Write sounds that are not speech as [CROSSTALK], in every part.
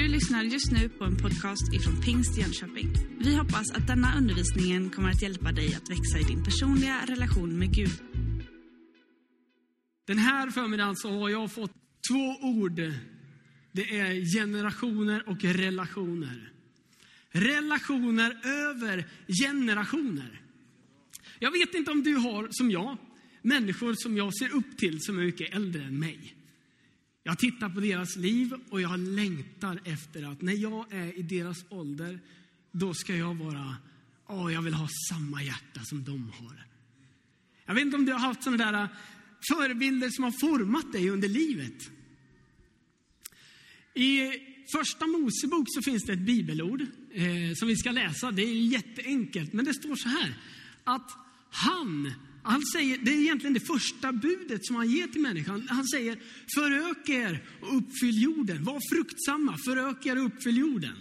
Du lyssnar just nu på en podcast ifrån Pingst Jönköping. Vi hoppas att denna undervisning kommer att hjälpa dig att växa i din personliga relation med Gud. Den här förmiddagen så har jag fått två ord. Det är generationer och relationer. Relationer över generationer. Jag vet inte om du har, som jag, människor som jag ser upp till som är mycket äldre än mig. Jag tittar på deras liv och jag längtar efter att när jag är i deras ålder, då ska jag vara, åh, jag vill ha samma hjärta som de har. Jag vet inte om du har haft sådana där äh, förebilder som har format dig under livet. I första Mosebok så finns det ett bibelord eh, som vi ska läsa. Det är jätteenkelt, men det står så här att han, han säger, det är egentligen det första budet som han ger till människan. Han säger, förök er och uppfyll jorden. Var fruktsamma, förök er och uppfyll jorden.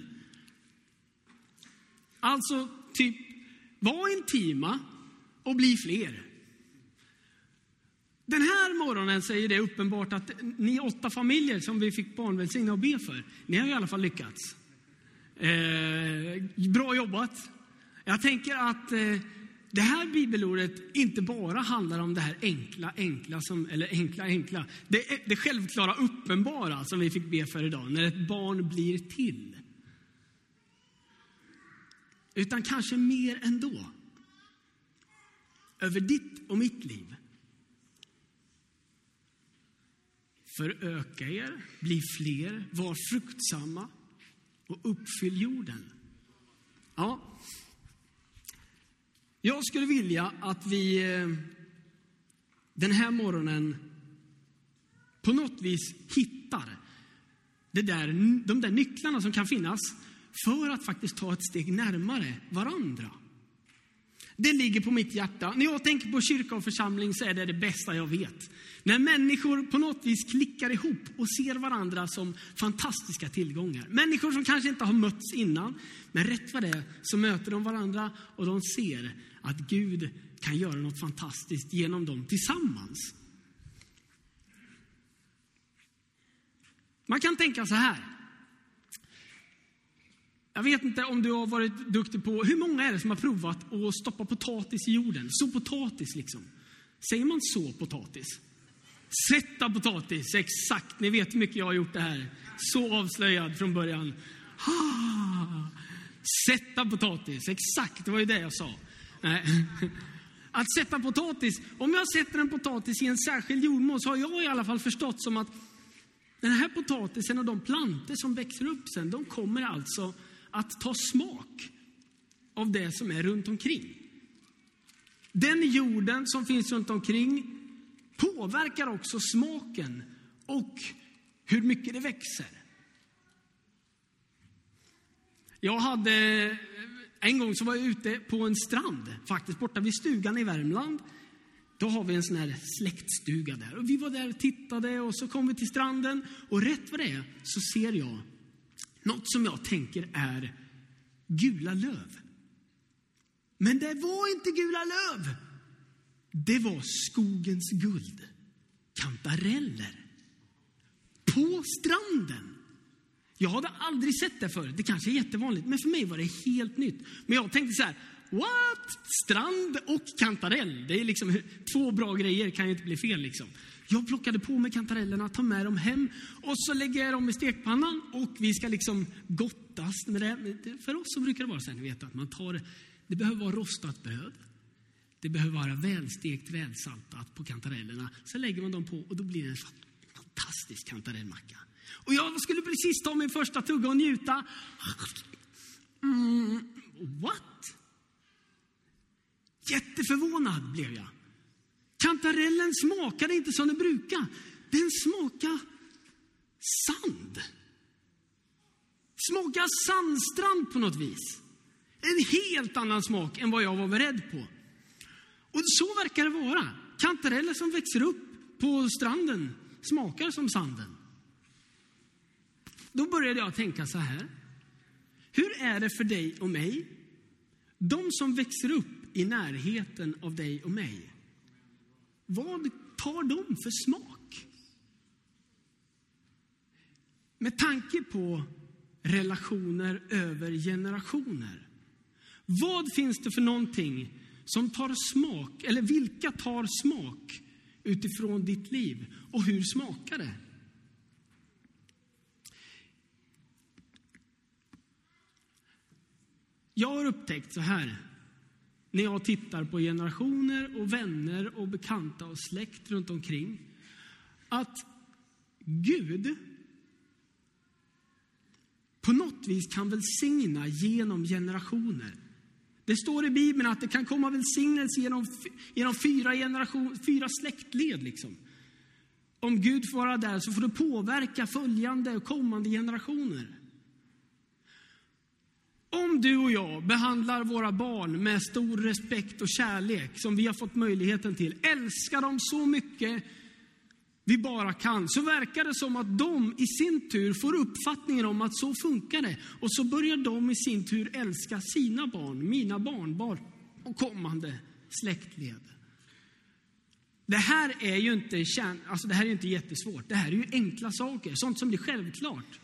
Alltså, typ, var intima och bli fler. Den här morgonen säger det uppenbart att ni åtta familjer som vi fick barnvälsigna och be för, ni har i alla fall lyckats. Eh, bra jobbat. Jag tänker att eh, det här bibelordet inte bara handlar om det här enkla, enkla, som, eller enkla, enkla. Det, det självklara, uppenbara som vi fick be för idag, när ett barn blir till. Utan kanske mer ändå. Över ditt och mitt liv. Föröka er, bli fler, var fruktsamma och uppfyll jorden. Ja, jag skulle vilja att vi eh, den här morgonen på något vis hittar det där, de där nycklarna som kan finnas för att faktiskt ta ett steg närmare varandra. Det ligger på mitt hjärta. När jag tänker på kyrka och församling så är det det bästa jag vet. När människor på något vis klickar ihop och ser varandra som fantastiska tillgångar. Människor som kanske inte har mötts innan, men rätt vad det är så möter de varandra och de ser att Gud kan göra något fantastiskt genom dem tillsammans. Man kan tänka så här. Jag vet inte om du har varit duktig på, hur många är det som har provat att stoppa potatis i jorden? Så potatis liksom. Säger man så potatis? Sätta potatis, exakt. Ni vet hur mycket jag har gjort det här. Så avslöjad från början. Ah, sätta potatis, exakt, det var ju det jag sa. Eh, [LAUGHS] att sätta potatis, om jag sätter en potatis i en särskild jordmån så har jag i alla fall förstått som att den här potatisen och de planter som växer upp sen, de kommer alltså att ta smak av det som är runt omkring. Den jorden som finns runt omkring påverkar också smaken och hur mycket det växer. Jag hade, en gång så var jag ute på en strand, faktiskt borta vid stugan i Värmland. Då har vi en sån här släktstuga där. Och vi var där och tittade och så kom vi till stranden och rätt vad det är så ser jag något som jag tänker är gula löv. Men det var inte gula löv. Det var skogens guld. Kantareller. På stranden. Jag hade aldrig sett det förut. Det kanske är jättevanligt, men för mig var det helt nytt. Men jag tänkte så här, what? Strand och kantarell. Det är liksom två bra grejer, kan ju inte bli fel liksom. Jag plockade på mig kantarellerna, tar med dem hem och så lägger jag dem i stekpannan och vi ska liksom gottas med det. För oss så brukar det vara så här, ni vet att man tar, det behöver vara rostat bröd. Det behöver vara välstekt, välsaltat på kantarellerna. Sen lägger man dem på och då blir det en fantastisk kantarellmacka. Och jag skulle precis ta min första tugga och njuta. Mm, what? Jätteförvånad blev jag. Kantarellen smakade inte som den brukar. Den smakade sand. Smakade sandstrand på något vis. En helt annan smak än vad jag var beredd på. Och så verkar det vara. Kantareller som växer upp på stranden smakar som sanden. Då började jag tänka så här. Hur är det för dig och mig? De som växer upp i närheten av dig och mig. Vad tar de för smak? Med tanke på relationer över generationer. Vad finns det för någonting som tar smak, eller vilka tar smak utifrån ditt liv? Och hur smakar det? Jag har upptäckt så här, när jag tittar på generationer och vänner och bekanta och släkt runt omkring, att Gud på något vis kan välsigna genom generationer. Det står i Bibeln att det kan komma välsignelse genom, genom fyra, generation, fyra släktled. Liksom. Om Gud får vara där så får det påverka följande och kommande generationer. Om du och jag behandlar våra barn med stor respekt och kärlek, som vi har fått möjligheten till, älskar dem så mycket vi bara kan, så verkar det som att de i sin tur får uppfattningen om att så funkar det. Och så börjar de i sin tur älska sina barn, mina barnbarn och kommande släktled. Det här är ju inte, kärn, alltså det här är inte jättesvårt. Det här är ju enkla saker, sånt som blir självklart.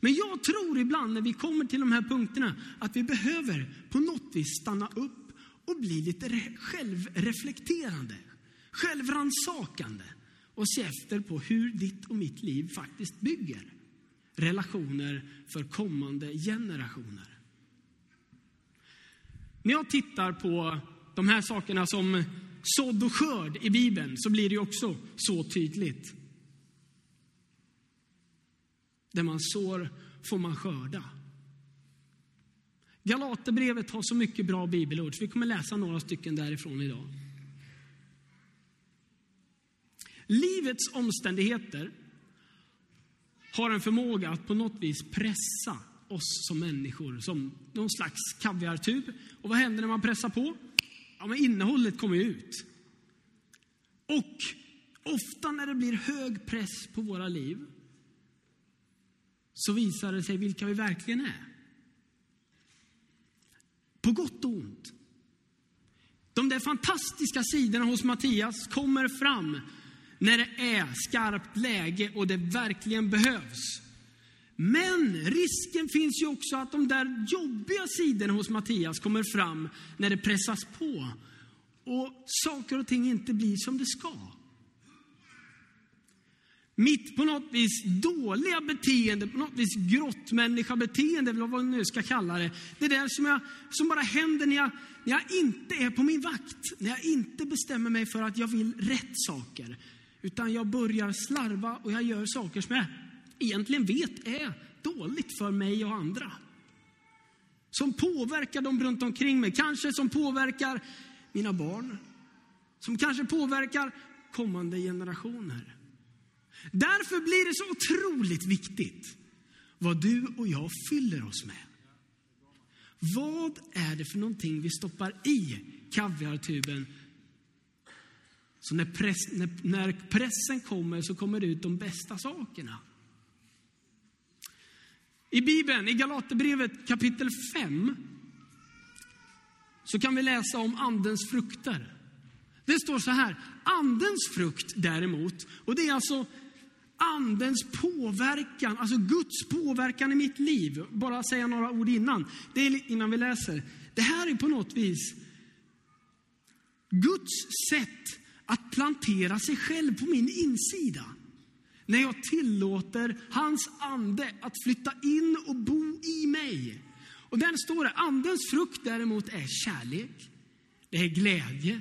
Men jag tror ibland när vi kommer till de här punkterna att vi behöver på något vis stanna upp och bli lite självreflekterande, självransakande och se efter på hur ditt och mitt liv faktiskt bygger relationer för kommande generationer. När jag tittar på de här sakerna som sådd och skörd i Bibeln så blir det också så tydligt. Det man sår får man skörda. Galaterbrevet har så mycket bra bibelord, så vi kommer läsa några stycken därifrån idag. Livets omständigheter har en förmåga att på något vis pressa oss som människor som någon slags kaviartub. Och vad händer när man pressar på? Ja, men innehållet kommer ut. Och ofta när det blir hög press på våra liv så visar det sig vilka vi verkligen är. På gott och ont. De där fantastiska sidorna hos Mattias kommer fram när det är skarpt läge och det verkligen behövs. Men risken finns ju också att de där jobbiga sidorna hos Mattias kommer fram när det pressas på och saker och ting inte blir som det ska. Mitt på något vis dåliga beteende, på något vis grottmänniska-beteende, eller vad man nu ska kalla det. Det där som, jag, som bara händer när jag, när jag inte är på min vakt, när jag inte bestämmer mig för att jag vill rätt saker. Utan jag börjar slarva och jag gör saker som jag egentligen vet är dåligt för mig och andra. Som påverkar dem runt omkring mig, kanske som påverkar mina barn. Som kanske påverkar kommande generationer. Därför blir det så otroligt viktigt vad du och jag fyller oss med. Vad är det för någonting vi stoppar i kaviartuben så när, press, när, när pressen kommer så kommer det ut de bästa sakerna. I Bibeln, i Galaterbrevet kapitel 5, så kan vi läsa om andens frukter. Det står så här, andens frukt däremot, och det är alltså andens påverkan, alltså Guds påverkan i mitt liv. Bara säga några ord innan, det är innan vi läser. Det här är på något vis Guds sätt att plantera sig själv på min insida. När jag tillåter hans ande att flytta in och bo i mig. Och där står det, andens frukt däremot är kärlek, det är glädje,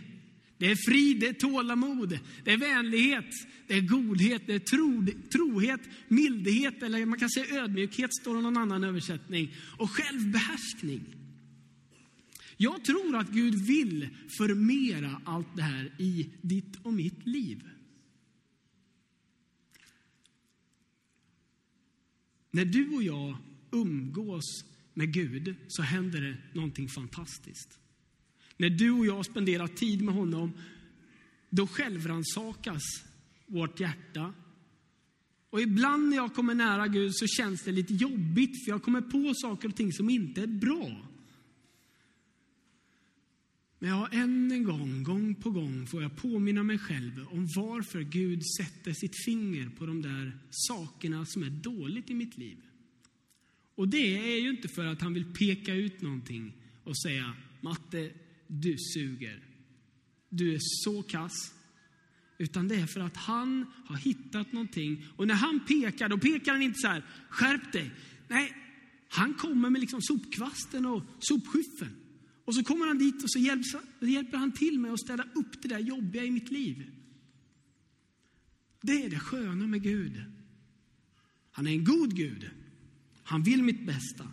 det är frid, det är tålamod, det är vänlighet, det är godhet, det är tro, trohet, mildhet eller man kan säga ödmjukhet står det någon annan översättning och självbehärskning. Jag tror att Gud vill förmera allt det här i ditt och mitt liv. När du och jag umgås med Gud så händer det någonting fantastiskt. När du och jag spenderar tid med honom, då självrannsakas vårt hjärta. Och ibland när jag kommer nära Gud så känns det lite jobbigt, för jag kommer på saker och ting som inte är bra. Men jag än en gång, gång på gång, får jag påminna mig själv om varför Gud sätter sitt finger på de där sakerna som är dåligt i mitt liv. Och det är ju inte för att han vill peka ut någonting och säga Matte, du suger. Du är så kass. Utan det är för att han har hittat någonting. Och när han pekar, då pekar han inte så här, skärp dig. Nej, han kommer med liksom sopkvasten och sopskyffeln. Och så kommer han dit och så hjälper han till med att städa upp det där jobbiga i mitt liv. Det är det sköna med Gud. Han är en god Gud. Han vill mitt bästa.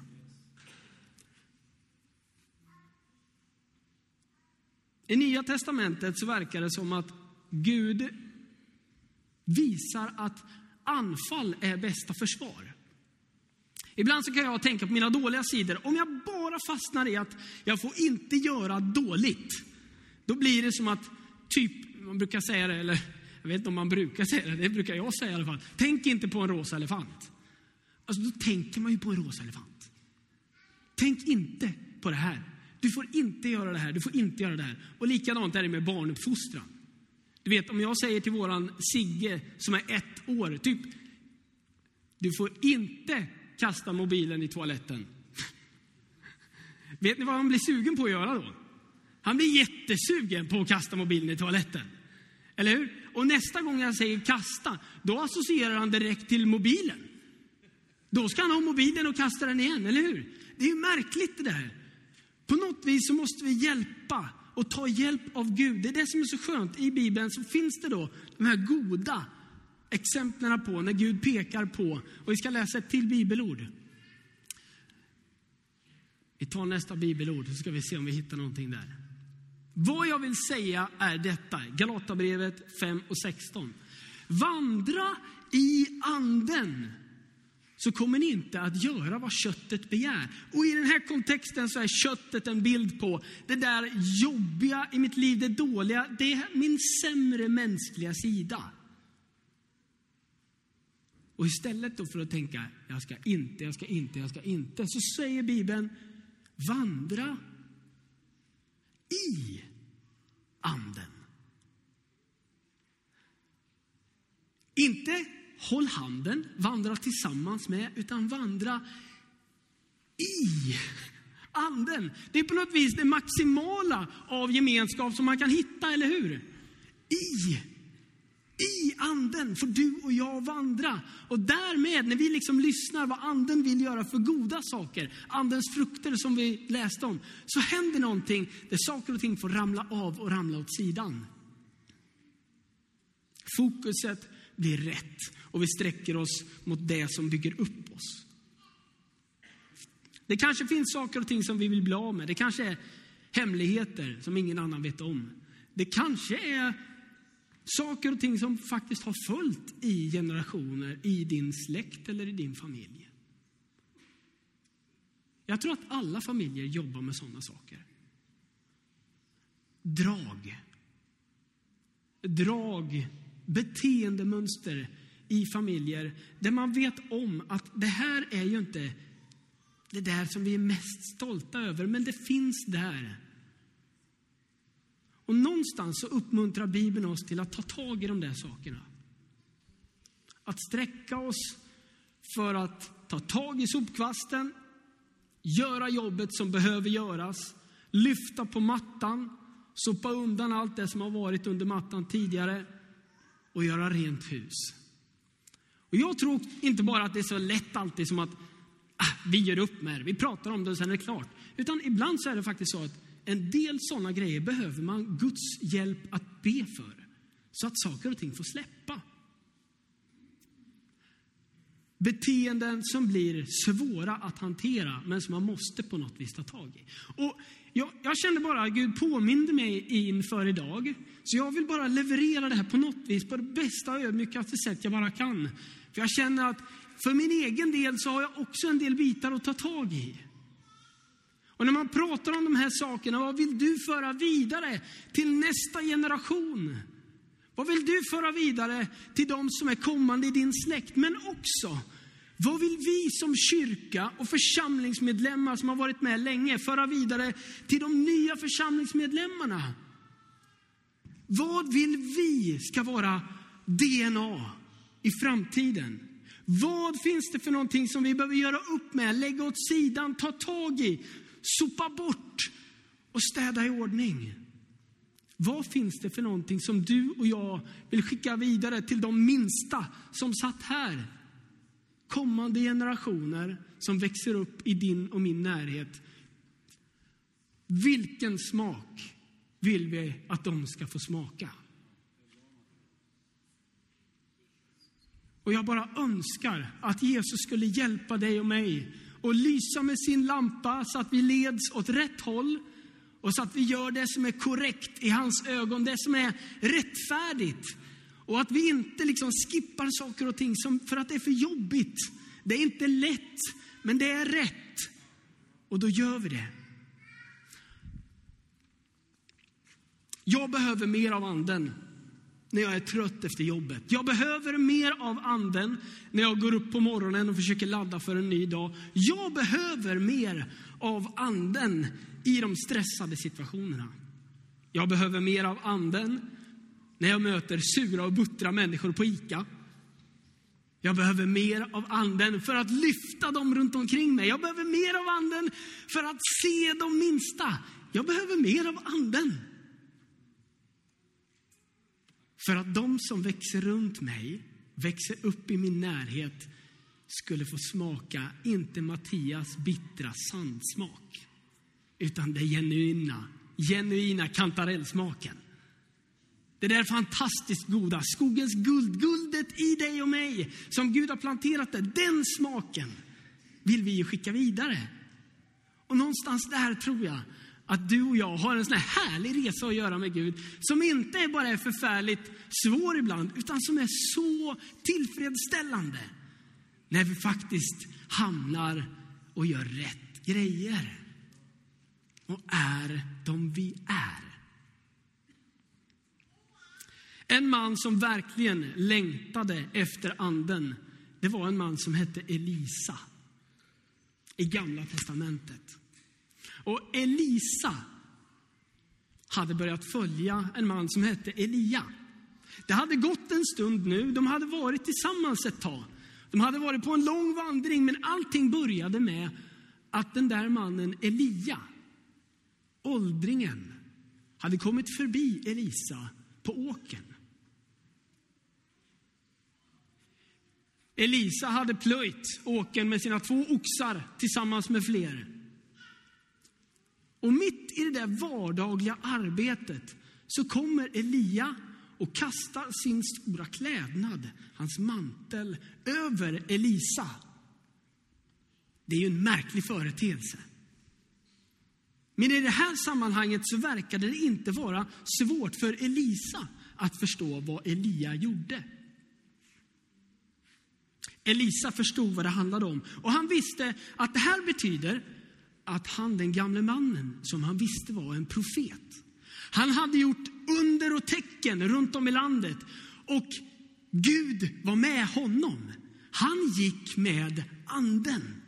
I Nya Testamentet så verkar det som att Gud visar att anfall är bästa försvar. Ibland så kan jag tänka på mina dåliga sidor. Om jag bara fastnar i att jag får inte göra dåligt, då blir det som att, typ, man brukar säga det, eller jag vet inte om man brukar säga det, det brukar jag säga i alla fall. Tänk inte på en rosa elefant. Alltså då tänker man ju på en rosa elefant. Tänk inte på det här. Du får inte göra det här, du får inte göra det här. Och likadant är det med barnuppfostran. Du vet, om jag säger till våran Sigge som är ett år, typ, du får inte kasta mobilen i toaletten. Vet ni vad han blir sugen på att göra då? Han blir jättesugen på att kasta mobilen i toaletten. Eller hur? Och nästa gång jag säger kasta, då associerar han direkt till mobilen. Då ska han ha mobilen och kasta den igen, eller hur? Det är ju märkligt det där. På något vis så måste vi hjälpa och ta hjälp av Gud. Det är det som är så skönt. I Bibeln så finns det då de här goda exemplen på när Gud pekar på. Och vi ska läsa ett till bibelord. Vi tar nästa bibelord så ska vi se om vi hittar någonting där. Vad jag vill säga är detta, Galatabrevet 5 och 16. Vandra i anden så kommer ni inte att göra vad köttet begär. Och i den här kontexten så är köttet en bild på det där jobbiga i mitt liv, det dåliga, det är min sämre mänskliga sida. Och istället då för att tänka, jag ska inte, jag ska inte, jag ska inte, så säger Bibeln, vandra i anden. Inte håll handen, vandra tillsammans med, utan vandra i anden. Det är på något vis det maximala av gemenskap som man kan hitta, eller hur? I i anden får du och jag vandra. Och därmed, när vi liksom lyssnar vad anden vill göra för goda saker, andens frukter som vi läste om, så händer någonting där saker och ting får ramla av och ramla åt sidan. Fokuset blir rätt och vi sträcker oss mot det som bygger upp oss. Det kanske finns saker och ting som vi vill bli av med. Det kanske är hemligheter som ingen annan vet om. Det kanske är saker och ting som faktiskt har följt i generationer i din släkt eller i din familj. Jag tror att alla familjer jobbar med sådana saker. Drag. Drag, beteendemönster i familjer där man vet om att det här är ju inte det där som vi är mest stolta över, men det finns där. Och någonstans så uppmuntrar Bibeln oss till att ta tag i de där sakerna. Att sträcka oss för att ta tag i sopkvasten, göra jobbet som behöver göras, lyfta på mattan, sopa undan allt det som har varit under mattan tidigare och göra rent hus. Och jag tror inte bara att det är så lätt alltid som att ah, vi gör upp med det, vi pratar om det och sen är det klart. Utan ibland så är det faktiskt så att en del sådana grejer behöver man Guds hjälp att be för. Så att saker och ting får släppa. Beteenden som blir svåra att hantera, men som man måste på något vis ta tag i. Och jag, jag kände bara att Gud påminde mig inför idag. Så jag vill bara leverera det här på något vis, på det bästa och ödmjukaste sätt jag bara kan. För jag känner att för min egen del så har jag också en del bitar att ta tag i. Och när man pratar om de här sakerna, vad vill du föra vidare till nästa generation? Vad vill du föra vidare till de som är kommande i din släkt? Men också, vad vill vi som kyrka och församlingsmedlemmar som har varit med länge föra vidare till de nya församlingsmedlemmarna? Vad vill vi ska vara DNA i framtiden? Vad finns det för någonting som vi behöver göra upp med, lägga åt sidan, ta tag i, sopa bort och städa i ordning? Vad finns det för någonting som du och jag vill skicka vidare till de minsta som satt här? Kommande generationer som växer upp i din och min närhet. Vilken smak vill vi att de ska få smaka? Och jag bara önskar att Jesus skulle hjälpa dig och mig och lysa med sin lampa så att vi leds åt rätt håll och så att vi gör det som är korrekt i hans ögon, det som är rättfärdigt. Och att vi inte liksom skippar saker och ting som, för att det är för jobbigt. Det är inte lätt, men det är rätt. Och då gör vi det. Jag behöver mer av anden när jag är trött efter jobbet. Jag behöver mer av anden när jag går upp på morgonen och försöker ladda för en ny dag. Jag behöver mer av anden i de stressade situationerna. Jag behöver mer av anden när jag möter sura och buttra människor på ICA. Jag behöver mer av anden för att lyfta dem runt omkring mig. Jag behöver mer av anden för att se de minsta. Jag behöver mer av anden för att de som växer runt mig, växer upp i min närhet, skulle få smaka, inte Mattias bittra sandsmak, utan den genuina, genuina kantarellsmaken. Det där fantastiskt goda, skogens guld, guldet i dig och mig, som Gud har planterat där, den smaken vill vi ju skicka vidare. Och någonstans där tror jag att du och jag har en sån här härlig resa att göra med Gud, som inte bara är förfärligt svår ibland, utan som är så tillfredsställande. När vi faktiskt hamnar och gör rätt grejer. Och är de vi är. En man som verkligen längtade efter anden, det var en man som hette Elisa i Gamla Testamentet. Och Elisa hade börjat följa en man som hette Elia. Det hade gått en stund nu, de hade varit tillsammans ett tag. De hade varit på en lång vandring, men allting började med att den där mannen Elia, åldringen, hade kommit förbi Elisa på åken. Elisa hade plöjt åken med sina två oxar tillsammans med fler. Och mitt i det där vardagliga arbetet så kommer Elia och kastar sin stora klädnad, hans mantel, över Elisa. Det är ju en märklig företeelse. Men i det här sammanhanget så verkade det inte vara svårt för Elisa att förstå vad Elia gjorde. Elisa förstod vad det handlade om och han visste att det här betyder att han, den gamle mannen, som han visste var en profet, han hade gjort under och tecken runt om i landet och Gud var med honom. Han gick med anden.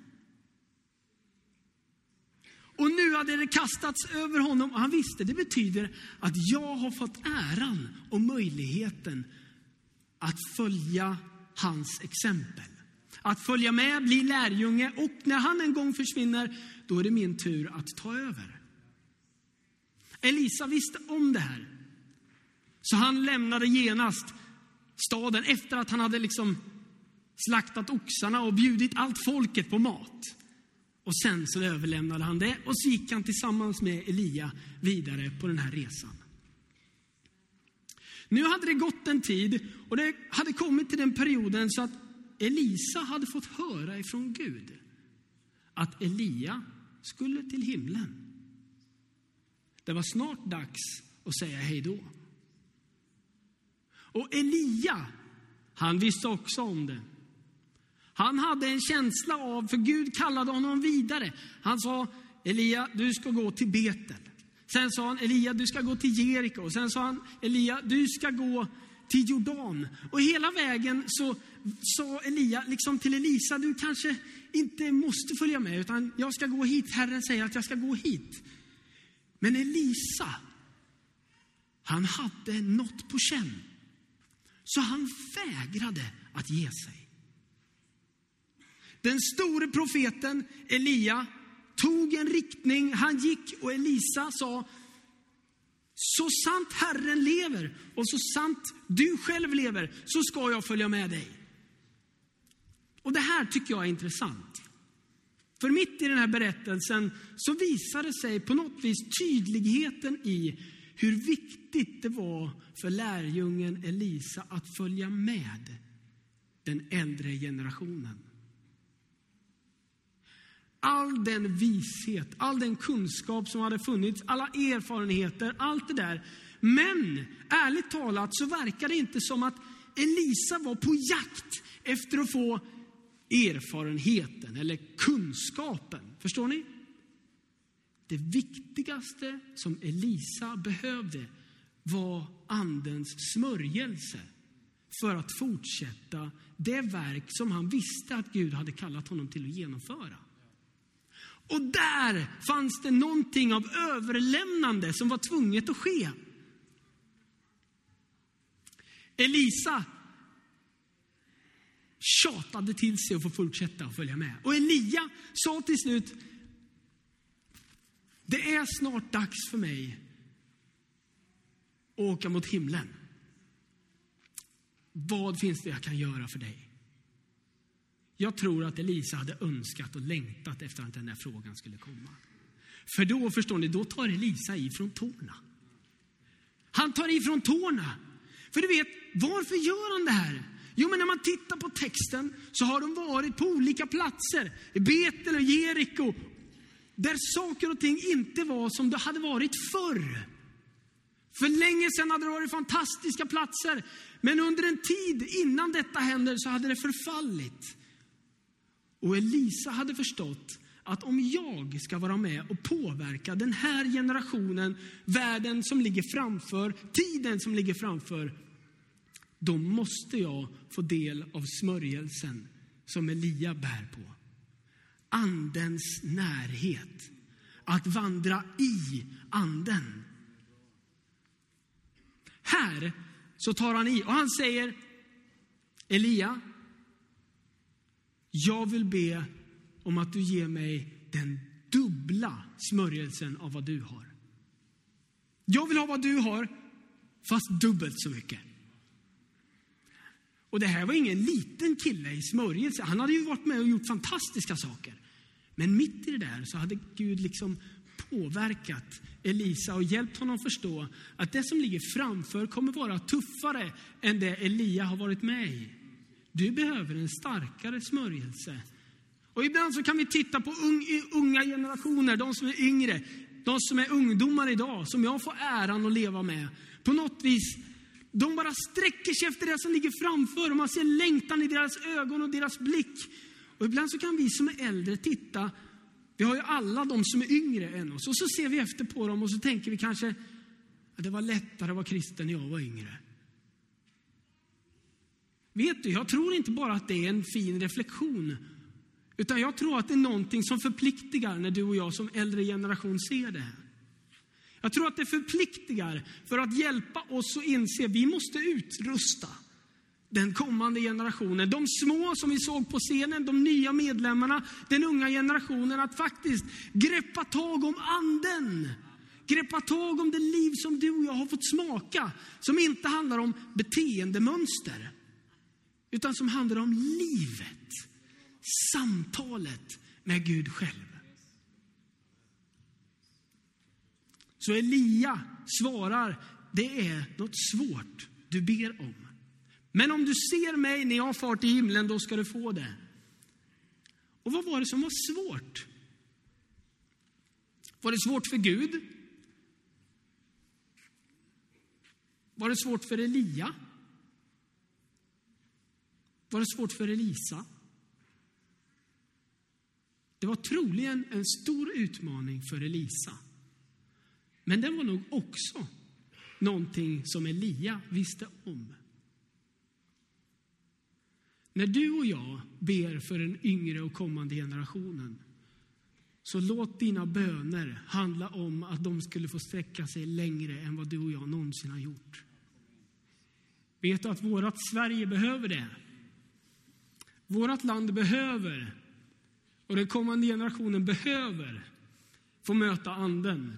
Och nu hade det kastats över honom och han visste det betyder att jag har fått äran och möjligheten att följa hans exempel. Att följa med, bli lärjunge och när han en gång försvinner, då är det min tur att ta över. Elisa visste om det här. Så han lämnade genast staden efter att han hade liksom slaktat oxarna och bjudit allt folket på mat. Och sen så överlämnade han det och så gick han tillsammans med Elia vidare på den här resan. Nu hade det gått en tid och det hade kommit till den perioden så att Elisa hade fått höra ifrån Gud att Elia skulle till himlen. Det var snart dags att säga hej då. Och Elia, han visste också om det. Han hade en känsla av, för Gud kallade honom vidare. Han sa, Elia, du ska gå till Betel. Sen sa han, Elia, du ska gå till Jeriko. Sen sa han, Elia, du ska gå till Jordan. Och hela vägen så sa Elia liksom till Elisa, du kanske inte måste följa med, utan jag ska gå hit. Herren säger att jag ska gå hit. Men Elisa, han hade något på känn. Så han vägrade att ge sig. den store profeten Elia tog en riktning, han gick och Elisa sa, så sant Herren lever och så sant du själv lever så ska jag följa med dig. Och det här tycker jag är intressant. För mitt i den här berättelsen så visar det sig på något vis tydligheten i hur viktigt det var för lärjungen Elisa att följa med den äldre generationen. All den vishet, all den kunskap som hade funnits, alla erfarenheter, allt det där. Men ärligt talat så verkar det inte som att Elisa var på jakt efter att få erfarenheten eller kunskapen. Förstår ni? Det viktigaste som Elisa behövde var andens smörjelse för att fortsätta det verk som han visste att Gud hade kallat honom till att genomföra. Och där fanns det någonting av överlämnande som var tvunget att ske. Elisa tjatade till sig att få fortsätta och följa med. Och Elia sa till slut, det är snart dags för mig att åka mot himlen. Vad finns det jag kan göra för dig? Jag tror att Elisa hade önskat och längtat efter att den där frågan skulle komma. För då, förstår ni, då tar Elisa ifrån tårna. Han tar ifrån tårna. För du vet, varför gör han det här? Jo, men när man tittar på texten så har de varit på olika platser. I Betel och Jeriko. Där saker och ting inte var som det hade varit förr. För länge sedan hade det varit fantastiska platser. Men under en tid innan detta händer så hade det förfallit. Och Elisa hade förstått att om jag ska vara med och påverka den här generationen, världen som ligger framför, tiden som ligger framför, då måste jag få del av smörjelsen som Elia bär på. Andens närhet. Att vandra i anden. Här så tar han i och han säger Elia, jag vill be om att du ger mig den dubbla smörjelsen av vad du har. Jag vill ha vad du har, fast dubbelt så mycket. Och det här var ingen liten kille i smörjelse. Han hade ju varit med och gjort fantastiska saker. Men mitt i det där så hade Gud liksom påverkat Elisa och hjälpt honom förstå att det som ligger framför kommer vara tuffare än det Elia har varit med i. Du behöver en starkare smörjelse. Och ibland så kan vi titta på unga generationer, de som är yngre, de som är ungdomar idag, som jag får äran att leva med. På något vis, de bara sträcker sig efter det som ligger framför och man ser längtan i deras ögon och deras blick. Och ibland så kan vi som är äldre titta, vi har ju alla de som är yngre än oss, och så ser vi efter på dem och så tänker vi kanske, att det var lättare att vara kristen när jag var yngre. Vet du, jag tror inte bara att det är en fin reflektion. Utan jag tror att det är någonting som förpliktigar när du och jag som äldre generation ser det. Jag tror att det förpliktigar för att hjälpa oss att inse att vi måste utrusta den kommande generationen. De små som vi såg på scenen, de nya medlemmarna, den unga generationen. Att faktiskt greppa tag om anden. Greppa tag om det liv som du och jag har fått smaka. Som inte handlar om beteendemönster utan som handlar om livet. Samtalet med Gud själv. Så Elia svarar, det är något svårt du ber om. Men om du ser mig när jag far till himlen, då ska du få det. Och vad var det som var svårt? Var det svårt för Gud? Var det svårt för Elia? Var det svårt för Elisa? Det var troligen en stor utmaning för Elisa. Men det var nog också någonting som Elia visste om. När du och jag ber för den yngre och kommande generationen så låt dina böner handla om att de skulle få sträcka sig längre än vad du och jag någonsin har gjort. Vet du att vårt Sverige behöver det? Vårt land behöver Och den kommande generationen behöver få möta Anden.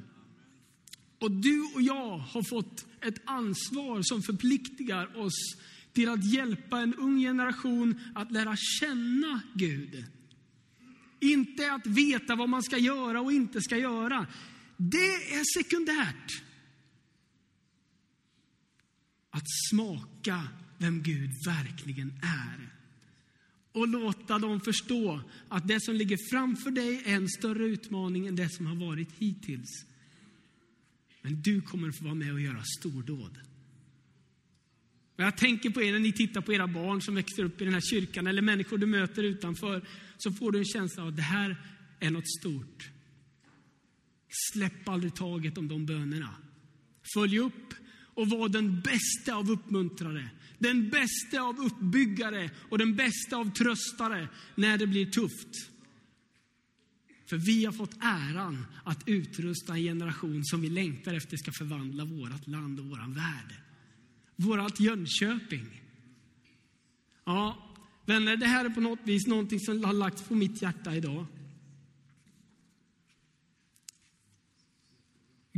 Och du och jag har fått ett ansvar som förpliktigar oss till att hjälpa en ung generation att lära känna Gud. Inte att veta vad man ska göra och inte ska göra. Det är sekundärt. Att smaka vem Gud verkligen är. Och låta dem förstå att det som ligger framför dig är en större utmaning än det som har varit hittills. Men du kommer få vara med och göra stordåd. Och jag tänker på er när ni tittar på era barn som växer upp i den här kyrkan eller människor du möter utanför. Så får du en känsla av att det här är något stort. Släpp aldrig taget om de bönerna. Följ upp och vara den bästa av uppmuntrare. Den bästa av uppbyggare och den bästa av tröstare när det blir tufft. För vi har fått äran att utrusta en generation som vi längtar efter ska förvandla vårt land och vår värld. Vårat Jönköping. Ja, vänner, det här är på något vis någonting som har lagts på mitt hjärta idag.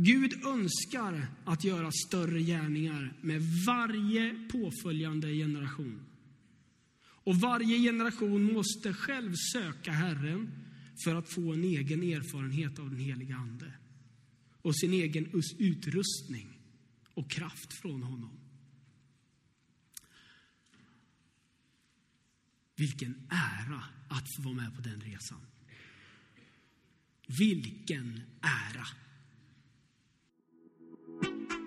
Gud önskar att göra större gärningar med varje påföljande generation. Och varje generation måste själv söka Herren för att få en egen erfarenhet av den heliga Ande och sin egen utrustning och kraft från honom. Vilken ära att få vara med på den resan. Vilken ära!